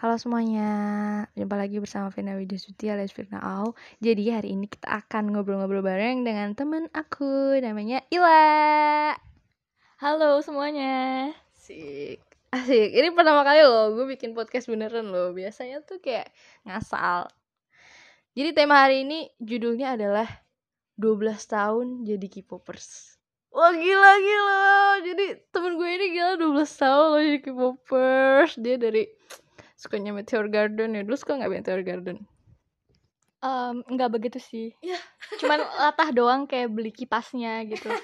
Halo semuanya, jumpa lagi bersama Vina Widyasuti alias Firna Au. Jadi hari ini kita akan ngobrol-ngobrol bareng dengan temen aku namanya Ila. Halo semuanya. Asik, asik. Ini pertama kali loh gue bikin podcast beneran loh. Biasanya tuh kayak ngasal. Jadi tema hari ini judulnya adalah 12 tahun jadi K-popers. Wah gila gila. Jadi temen gue ini gila 12 tahun loh jadi K-popers. Dia dari sukanya Meteor Garden ya. Dulu suka nggak Meteor Garden? Um, nggak begitu sih. Iya. Cuman latah doang kayak beli kipasnya gitu.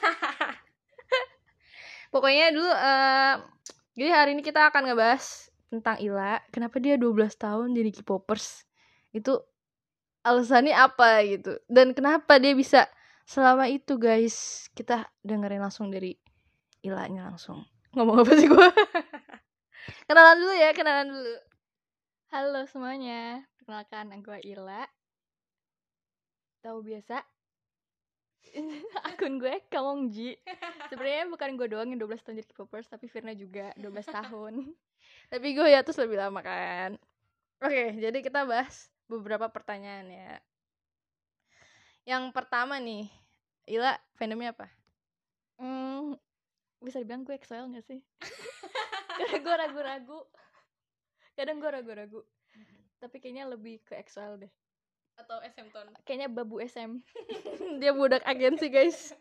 Pokoknya dulu eh jadi hari ini kita akan ngebahas tentang Ila. Kenapa dia 12 tahun jadi K-popers? Itu alasannya apa gitu. Dan kenapa dia bisa selama itu guys. Kita dengerin langsung dari Ilanya langsung. Ngomong apa sih gue? kenalan dulu ya, kenalan dulu. Halo semuanya. Perkenalkan gue Ila. Tahu biasa akun gue Kamongji. Sebenarnya bukan gue doang yang 12 tahun jadi K-popers, tapi Firna juga 12 tahun. Tapi gue ya terus lebih lama kan. Oke, jadi kita bahas beberapa pertanyaan ya. Yang pertama nih, Ila fandomnya apa? Hmm, bisa dibilang gue EXO gak sih? Karena gue ragu-ragu. Kadang gue ragu-ragu. Tapi kayaknya lebih ke EXO deh. Atau SM Tone? Kayaknya babu SM. Dia budak agensi guys.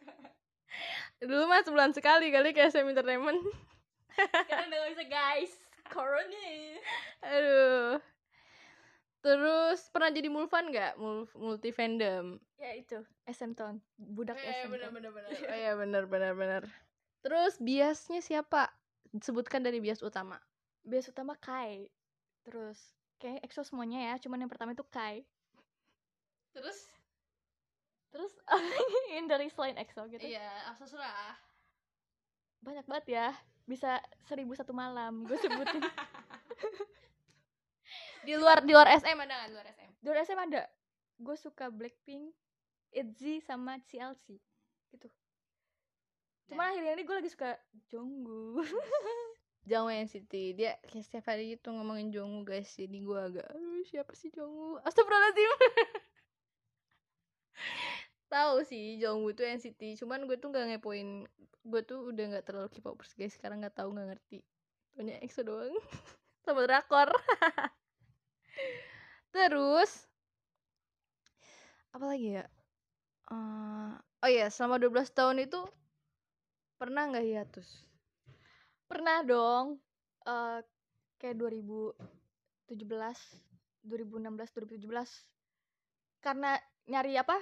Dulu mah sebulan sekali kali ke SM Entertainment. Sekarang udah gak bisa guys. Corona. Aduh. Terus pernah jadi mulfan nggak? Mul multi fandom. Ya itu, SM Tone. Budak SM Tone. bener bener. Oh iya bener bener bener. Terus biasnya siapa? Sebutkan dari bias utama. Bias utama Kai. Terus kayak EXO semuanya ya, cuman yang pertama itu Kai. Terus? Terus yang dari selain EXO gitu. Iya, terserah. Banyak banget ya. Bisa seribu satu malam gue sebutin. Di luar di luar SM ada nggak di luar SM? Di luar SM ada. Gue suka Blackpink, ITZY sama CLC. Gitu. Cuman akhirnya ini gue lagi suka Jungkook. Jungwoo NCT dia kayak setiap hari gitu ngomongin Jungwoo guys jadi gue agak "Aduh, siapa sih Jungwoo Astagfirullahaladzim. Tahu sih Jungwoo itu NCT cuman gue tuh nggak ngepoin gue tuh udah nggak terlalu K-popers guys. Sekarang nggak tahu nggak ngerti. Punya EXO doang. Sama drakor terus apa lagi ya? Eh, oh iya selama 12 tahun itu pernah nggak hiatus Pernah dong. eh kayak 2017, 2016, 2017. Karena nyari apa?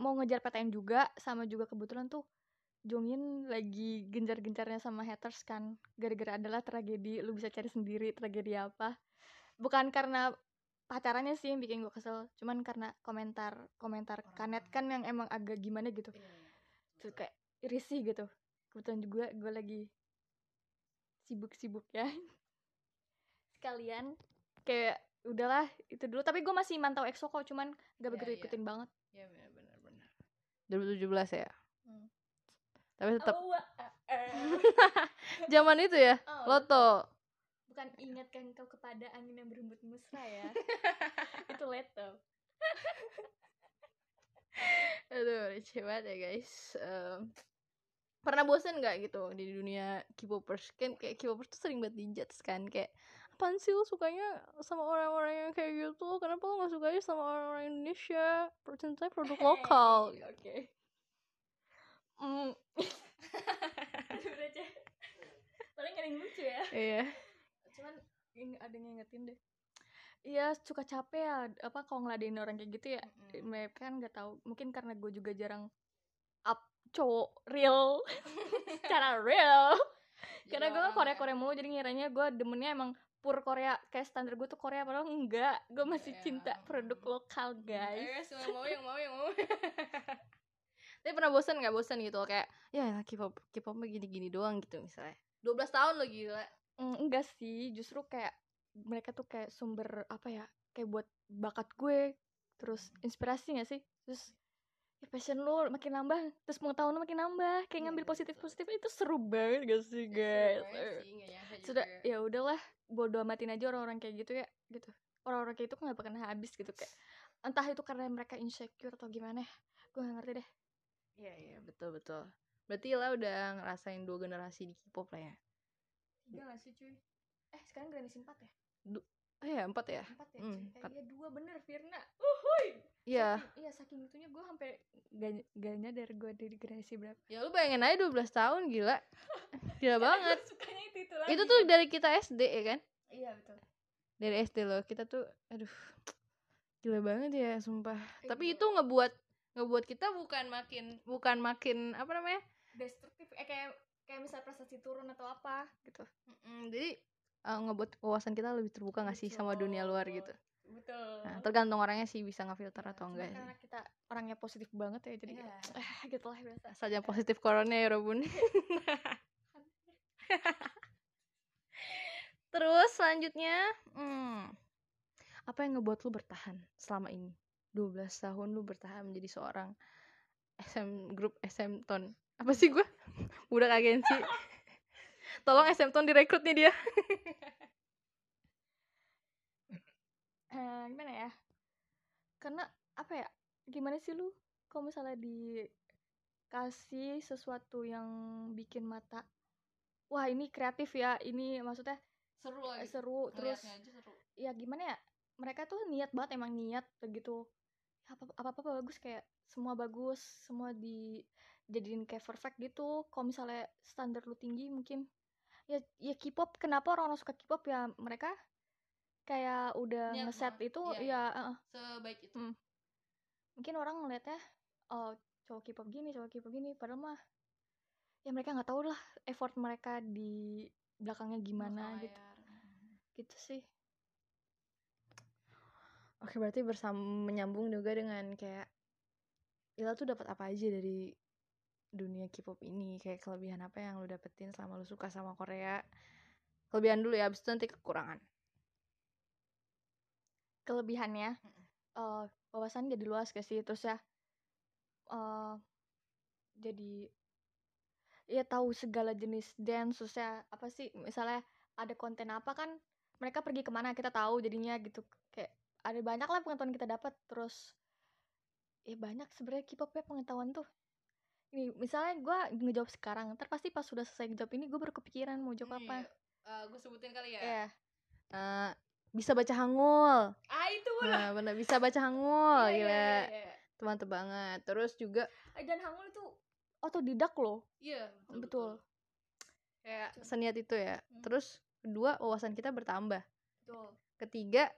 Mau ngejar PTN juga sama juga kebetulan tuh Jongin lagi gencar-gencarnya sama haters kan. Gara-gara adalah tragedi, lu bisa cari sendiri tragedi apa. Bukan karena pacarannya sih yang bikin gue kesel, cuman karena komentar komentar kanet kan yang emang agak gimana gitu. Terus kayak risih gitu. Kebetulan juga gue lagi sibuk-sibuk ya. Sekalian kayak udahlah itu dulu. Tapi gue masih mantau EXO kok cuman gak Iya, begitu iya. ikutin banget. Ya benar benar benar. 2017 ya? Hmm. tapi tetap Oh, wah, eh, zaman itu ya? Oh, Loto. Bukan ingatkan kau kepada angin yang berembut mesra ya. Itu leto. Aduh receh banget ya guys. Em, pernah bosen nggak gitu di dunia K-popers? Kan kayak K-popers tuh sering banget dijudge kan kayak apaan sih lo sukanya sama orang-orang yang kayak gitu? Kenapa lo gak sukanya sama orang-orang Indonesia? Percintaan produk lokal. Oke. Hmm. Aduh, receh. paling gak ada yang lucu ya. Iya. Cuman ada yang ngingetin deh. Iya suka capek ya apa kalau ngeladenin orang kayak gitu ya mereka kan nggak tahu. Mungkin karena gue juga jarang up cowok real. Secara real. Karena gue kan Korea Korea mulu jadi ngiranya gue demennya emang pur Korea kayak standar gue tuh Korea padahal enggak. Gue masih Iya. cinta produk lokal guys. Ayo, semua mau yang mau yang mau. Tapi pernah bosan nggak? Bosan gitu kayak ya K-pop K-pop mah gini-gini doang gitu misalnya. 12 tahun lo gila. Mm, enggak sih. Justru kayak mereka tuh kayak sumber apa ya kayak buat bakat gue. Terus inspirasi gak sih? Terus ya passion lu makin nambah terus pengetahuan lu makin nambah kayak Iya, ngambil positif positif itu seru banget gak sih guys? Eh, sudah ya udahlah bodo amatin aja orang-orang kayak gitu ya gitu. Orang-orang kayak itu kan gak bakal habis gitu kayak entah itu karena mereka insecure atau gimana gue gak ngerti deh. Iya iya betul betul. Berarti lah udah ngerasain dua generasi di K-pop lah ya. tiga gak sih cuy? Eh sekarang generasi empat ya Oh iya empat ya. empat ya cuy empat. eh, iya dua bener Firna uhuy Iya. Saking- iya saking itunya gue sampai gak, gak nyadar gue dari generasi berapa Ya lu bayangin aja 12 tahun gila. Gila banget. sukanya itu itu Itu tuh dari kita SD ya kan? iya betul Dari SD loh. Kita tuh aduh. Gila banget ya sumpah. Eh, Tapi gila. itu ngebuat ngebuat kita bukan makin bukan makin apa namanya? destruktif eh kayak kayak misal prestasi turun atau apa gitu Mm, jadi eh, ngebuat wawasan kita lebih terbuka gak sih sama dunia luar gitu. betul. Nah, tergantung orangnya sih bisa ngefilter atau Cuma enggak sih. karena kita orangnya positif banget ya jadi Iya. eh gitu lah biasa. Saja positif corona ya Robun. Terus selanjutnya hmm, apa yang ngebuat lu bertahan selama ini? 12 tahun lu bertahan menjadi seorang SM grup SM Ton. Apa sih gua? Budak agensi tolong SM Ton direkrut nih dia. Eh, gimana ya? Karena apa ya gimana sih lu? Kalau misalnya dikasih sesuatu yang bikin mata wah ini kreatif ya ini maksudnya seru eh, seru terus ya gimana ya mereka tuh niat banget emang niat begitu. Apa apa apa bagus kayak semua bagus semua dijadiin kayak perfect gitu. Kalau misalnya standar lu tinggi mungkin ya ya K-pop kenapa orang, -orang suka K-pop? Ya mereka kayak udah Niat ngeset banget. itu Iya, ya eh, sebaik itu. Hmm. mungkin orang ngeliatnya oh cowok K-pop gini cowok K-pop gini padahal mah ya mereka nggak tahu lah effort mereka di belakangnya gimana gitu. Gitu sih. Oke, berarti bersama menyambung juga dengan kayak Ila tuh dapat apa aja dari dunia K-pop ini? Kayak kelebihan apa yang lu dapetin selama lu suka sama Korea? Kelebihan dulu ya, abis itu nanti kekurangan. kelebihannya eh wawasan jadi luas gak sih terus ya eh jadi ya tahu segala jenis dance terus ya apa sih misalnya ada konten apa kan mereka pergi ke mana kita tahu jadinya gitu kayak ada banyak lah pengetahuan kita dapat terus ya banyak sebenarnya K-pop ya pengetahuan tuh ini misalnya gue ngejawab sekarang ntar pasti pas sudah selesai jawab ini gue baru kepikiran mau jawab apa gue sebutin kali ya Eh, bisa baca Hangul. ah itu Nah, bener bisa baca Hangul, gila. Mantep banget. Terus juga dan Hangul itu otodidak loh Iya, betul Kayak Betul. seniat itu ya. Hmm. Terus kedua, wawasan kita bertambah. betul ketiga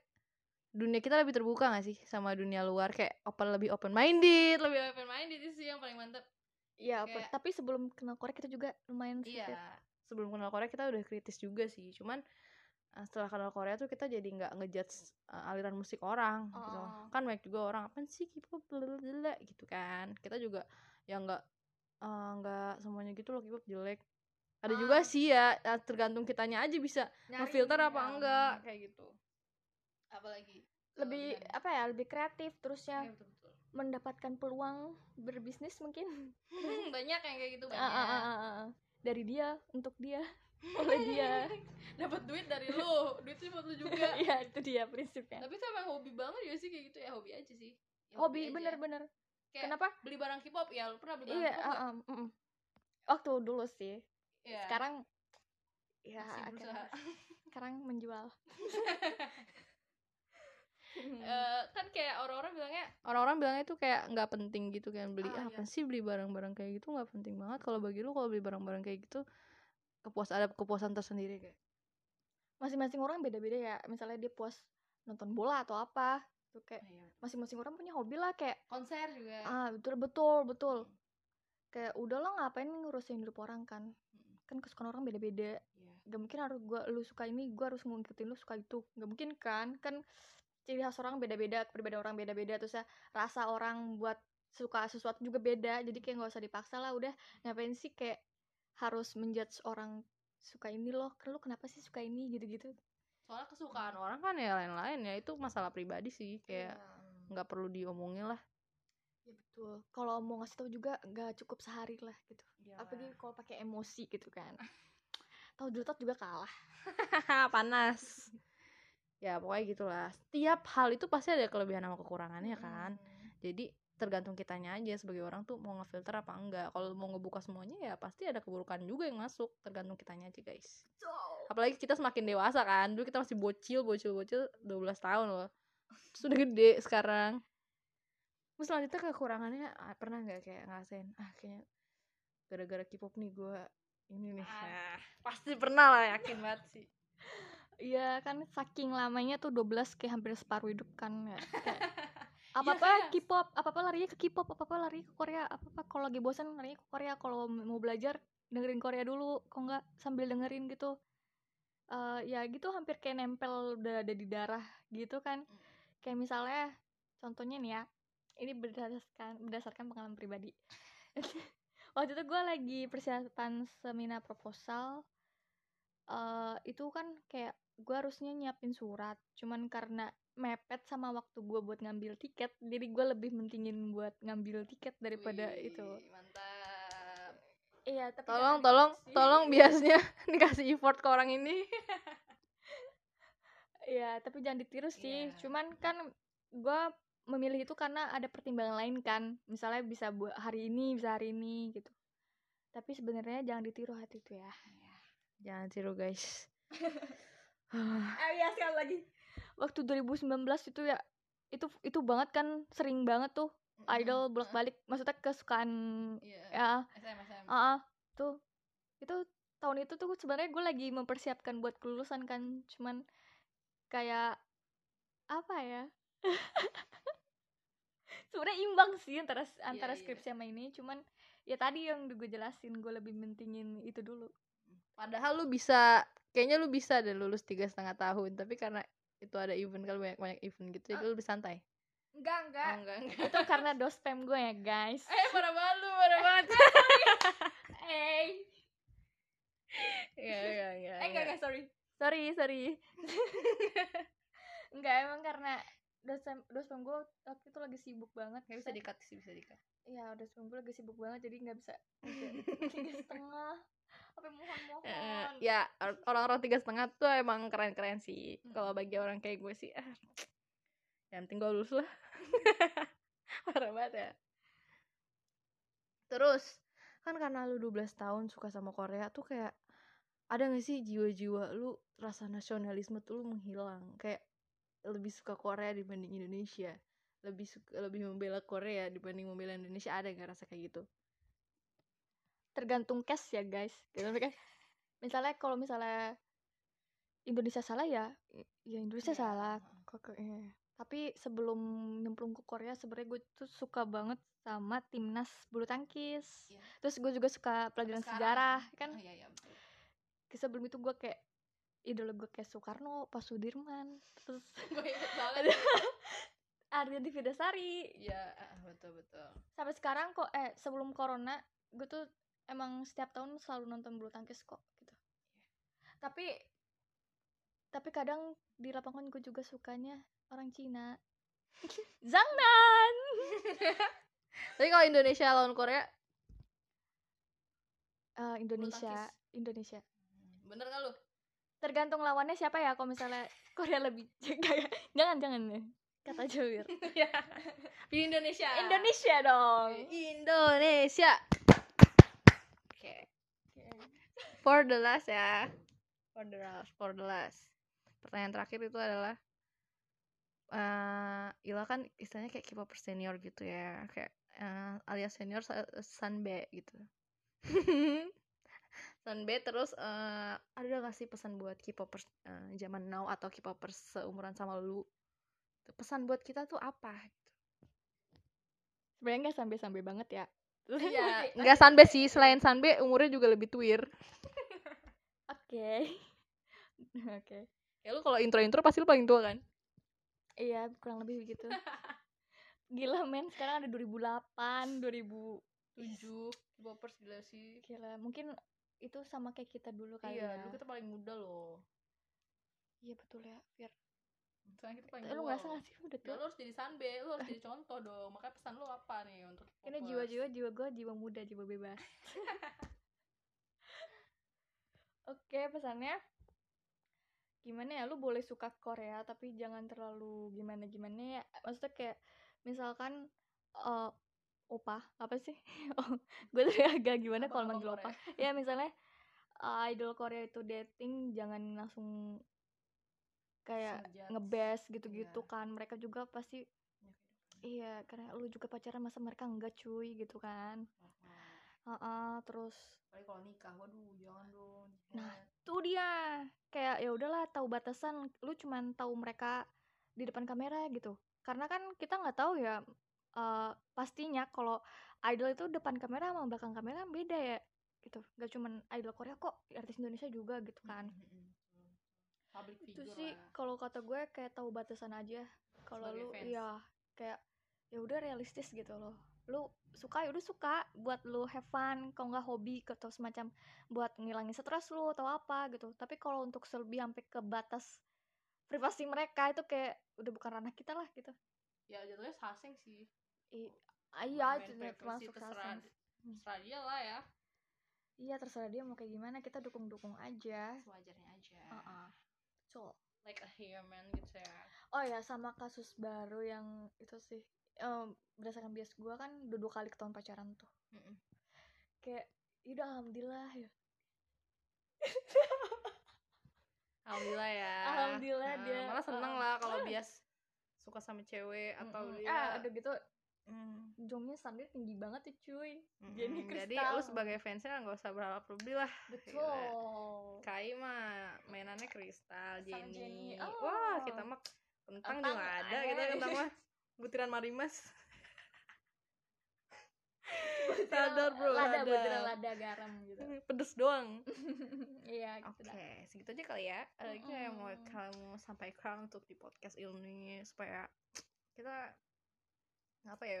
dunia kita lebih terbuka gak sih sama dunia luar kayak open lebih open minded lebih open minded itu sih yang paling mantep Iya, Kayak- tapi sebelum kenal Korea kita juga lumayan iya sedikit. sebelum kenal Korea kita udah kritis juga sih cuman eh, setelah kenal Korea tuh kita jadi nggak ngejudge eh, aliran musik orang gitu Oh. kan banyak juga orang apa sih K-pop blablabla gitu kan kita juga yang nggak eh, nggak semuanya gitu loh K-pop jelek ada Ah. juga sih ya eh, tergantung kitanya aja bisa ngefilter apa enggak kayak gitu apalagi Lebih apa ya, lebih kreatif terus ya Iya, betul. Mendapatkan peluang berbisnis mungkin. Hmm, banyak yang kayak gitu banyak ah, ah, ah, ah. Dari dia untuk dia oleh dia. dapat duit dari lu duit buat lu juga Iya, itu dia prinsipnya. tapi itu emang hobi banget ya sih kayak gitu ya hobi aja sih Ya, Hobi bener-bener. Kayak Kenapa? beli barang K-pop ya lu pernah beli barang Iya, K-pop ah, mm, mm. waktu dulu sih. Iya. Sekarang ya akhirnya- sekarang menjual. Eh, kan kayak orang-orang bilangnya orang-orang bilangnya itu kayak nggak penting gitu kan beli Ah, ah, apa sih beli barang-barang kayak gitu? Nggak penting banget. Kalau bagi lu kalau beli barang-barang kayak gitu kepuas ada kepuasan tersendiri kayak? Masing-masing orang beda-beda ya. Misalnya dia puas nonton bola atau apa. Tuh kayak iya. masing-masing orang punya hobi lah kayak konser juga. Ah betul betul betul. Kayak udah lo ngapain ngurusin hidup orang kan? Kan kesukaan orang beda-beda. Iya. gak mungkin harus gua lu suka ini gua harus ngikutin lu suka itu. Gak mungkin kan? Kan ciri khas orang beda-beda kepribadian orang beda-beda terus ya rasa orang buat suka sesuatu juga beda jadi kayak nggak usah dipaksa lah udah. Ngapain sih kayak harus menjudge orang suka ini loh? Lu kenapa sih suka ini? Gitu-gitu. Soalnya kesukaan orang kan ya lain-lain ya itu masalah pribadi sih kayak Iya. nggak perlu diomongin lah. Ya betul. Kalau mau ngasih tahu juga nggak cukup sehari lah gitu. Iyalah. apalagi kalau pakai emosi gitu kan. Tahu jutot juga kalah. Panas ya pokoknya gitulah. Setiap hal itu pasti ada kelebihan sama kekurangannya kan. Jadi tergantung kitanya aja sebagai orang tuh mau ngefilter apa enggak. Kalau mau ngebuka semuanya ya pasti ada keburukan juga yang masuk. Tergantung kitanya aja guys. Apalagi kita semakin dewasa kan. Dulu kita masih bocil bocil bocil 12 tahun loh. Sudah gede sekarang. Terus selanjutnya kekurangannya ah, pernah nggak kayak ngerasain ah kayaknya gara-gara K-pop nih gue ini nih. Ah, pasti pernah lah yakin banget sih Iya kan saking lamanya tuh 12 kayak hampir separuh hidup kan ya. Kayak apa-apa K-pop, apa-apa larinya ke K-pop, apa-apa lari ke Korea, apa-apa kalau lagi bosan larinya ke Korea, kalau mau belajar dengerin Korea dulu, kok enggak sambil dengerin gitu. Eh ya gitu hampir kayak nempel udah ada di darah gitu kan. Kayak misalnya contohnya nih ya, ini berdasarkan berdasarkan pengalaman pribadi. Waktu itu gue lagi persiapan seminar proposal eh itu kan kayak gue harusnya nyiapin surat. Cuman karena mepet sama waktu gue buat ngambil tiket jadi gue lebih mentingin buat ngambil tiket daripada Wih, itu. mantap. Iya tapi tolong tolong tolong biasanya dikasih effort ke orang ini. Iya tapi jangan ditiru sih. Iya. cuman kan gue memilih itu karena ada pertimbangan lain kan. Misalnya bisa buat hari ini bisa hari ini gitu. Tapi sebenarnya jangan ditiru hati itu ya jangan tiru guys. Ah. Iya sekali lagi. Waktu 2019 itu ya itu itu banget kan sering banget tuh idol bolak-balik. Maksudnya kesukaan ya. Ah ah, tuh. Itu tahun itu tuh sebenarnya gue lagi mempersiapkan buat kelulusan kan cuman kayak apa ya? Sebenarnya imbang sih antara antara iya. skripsi sama ini cuman ya tadi yang gue jelasin gue lebih mentingin itu dulu padahal lu bisa kayaknya lu bisa deh lulus tiga setengah tahun tapi karena itu ada event kan banyak banyak event gitu jadi Ah. lu lebih santai enggak enggak oh, enggak enggak itu karena dos spam gue ya guys eh parah banget lu parah banget eh Enggak, enggak, enggak, Eh enggak enggak sorry. Sorry, sorry. enggak emang karena dosen dosen gue waktu itu lagi sibuk banget. Nggak bisa dikat sih, bisa dikat Iya, dosen gue lagi sibuk banget jadi nggak bisa tiga setengah. Eh, ya or- orang-orang tiga setengah tuh emang keren-keren sih. Mm. kalau bagi orang kayak gue sih ah, yang penting gue lulus lah. Parah banget ya. Terus kan karena lu 12 tahun suka sama Korea tuh kayak ada gak sih jiwa-jiwa lu rasa nasionalisme tuh lu menghilang? Kayak lebih suka Korea dibanding Indonesia? Lebih suka lebih membela Korea dibanding membela Indonesia? Ada gak rasa kayak gitu Tergantung case ya guys. Gitu kan. Misalnya kalau misalnya Indonesia salah ya, ya Indonesia Iya. salah. Kok iya. Tapi sebelum nyemplung ke Korea sebenarnya gue tuh suka banget sama timnas bulu tangkis. Iya. Terus gue juga suka pelajaran sejarah kan. iya iya betul sebelum itu gue kayak idola gue kayak Soekarno, Pak Sudirman, terus gue inget banget Ardian Vidasari. Iya, ah, betul betul. Sampai sekarang kok eh sebelum corona gue tuh emang setiap tahun selalu nonton bulu tangkis kok gitu. Tapi tapi kadang di lapangan gue juga sukanya orang Cina. Zhangnan. Tapi kalau Indonesia lawan Korea, Eh, Indonesia. Indonesia. bener gak lu? Tergantung lawannya siapa ya kalau misalnya Korea lebih jangan jangan ya. Kata Jawir. Iya. Di Indonesia. Indonesia dong. Indonesia. Oke. For the last ya. For the last, for the last. Pertanyaan terakhir itu adalah eh Ila kan istilahnya kayak K-popper senior gitu ya, kayak eh, alias senior sa- Sanbe gitu. Sanbe terus eh ada gak sih pesan buat K-popers eh, zaman now atau K-popers seumuran sama lu? Pesan buat kita tuh apa? Sebenarnya nggak sampai-sampai banget ya. Iya, nggak Sanbe sih, selain Sanbe umurnya juga lebih tuir. Oke. Oke. Ya lu kalau intro-intro pasti lu paling tua kan? Iya, kurang lebih begitu. Gila men, sekarang ada 2008, 2000 Tujuh, Bopers gila sih. Gila, mungkin itu sama kayak kita dulu kali Iya, ya. dulu kita paling muda loh. Iya betul ya, Fir. Soalnya kita paling Eh, lu gak sih udah Nah, tua? Lu harus jadi sanbe, lu harus jadi contoh dong. Makanya pesan lu apa nih untuk ini jiwa-jiwa jiwa gue jiwa muda jiwa bebas. Oke pesannya? Gimana ya lu boleh suka Korea tapi jangan terlalu gimana gimana ya. Maksudnya kayak misalkan eh opa apa sih? Oh, gue tuh agak gimana kalau manggil opa? Ya misalnya eh, idol Korea itu dating jangan langsung kayak ngebes gitu-gitu Iya. kan mereka juga pasti Punya kehidupan. iya karena lu juga pacaran masa mereka enggak cuy gitu kan oh. Heeh, terus Apalagi kalau nikah, waduh jangan dong. Nah, tuh dia kayak ya udahlah tahu batasan lu cuman tahu mereka di depan kamera gitu karena kan kita nggak tahu ya eh, pastinya kalau idol itu depan kamera sama belakang kamera beda ya gitu gak cuman idol Korea kok artis Indonesia juga gitu kan Mm, Public itu figure sih lah. kalau kata gue kayak tahu batasan aja kalau lu fans. ya kayak ya udah realistis gitu loh lu suka ya udah suka buat lu have fun kalau nggak hobi atau semacam buat ngilangin stres lu atau apa gitu tapi kalau untuk selebih sampai ke batas privasi mereka itu kayak udah bukan ranah kita lah gitu Ya jatuhnya saseng sih. I, ah, iya itu termasuk terserah, saseng terserah dia lah ya. iya terserah dia mau kayak gimana kita dukung dukung aja Sewajarnya aja. Heeh. Betul. Like a hair man gitu ya. Oh ya sama kasus baru yang itu sih em, berdasarkan bias gue kan udah dua kali ketahuan pacaran tuh Mm-mm. kayak ya udah alhamdulillah ya Alhamdulillah ya. Alhamdulillah Nah, dia- Malah seneng ah. lah kalau bias suka sama cewek atau Mm-mm. dia. ah ada gitu Mm, jongnya standar tinggi banget ya cuy. Jenny Jadi Kristal. lu sebagai fansnya nggak usah berharap lebih lah. betul Kai mah mainannya kristal Jenny. Jenny. Oh. Wah, kita mah kentang juga ada kita kentang mah butiran marimas. Sadar bro, lada ada. butiran lada garam gitu Pedes doang. iya Oke, gitu dah. segitu aja kali ya. Eh, Kita yang mau kamu sampaikan untuk di podcast ini supaya kita apa ya?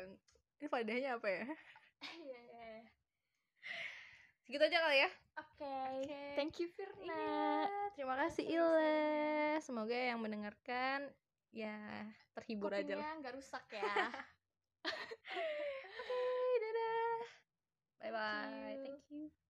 Ini faedahnya apa ya? Iya, iya. Segitu aja kali ya. oke Oke. thank you Firna Iya, terima kasih Ile. Semoga yang mendengarkan ya terhibur aja lah. nggak rusak ya Oke, dadah. Bye bye. you. Thank you.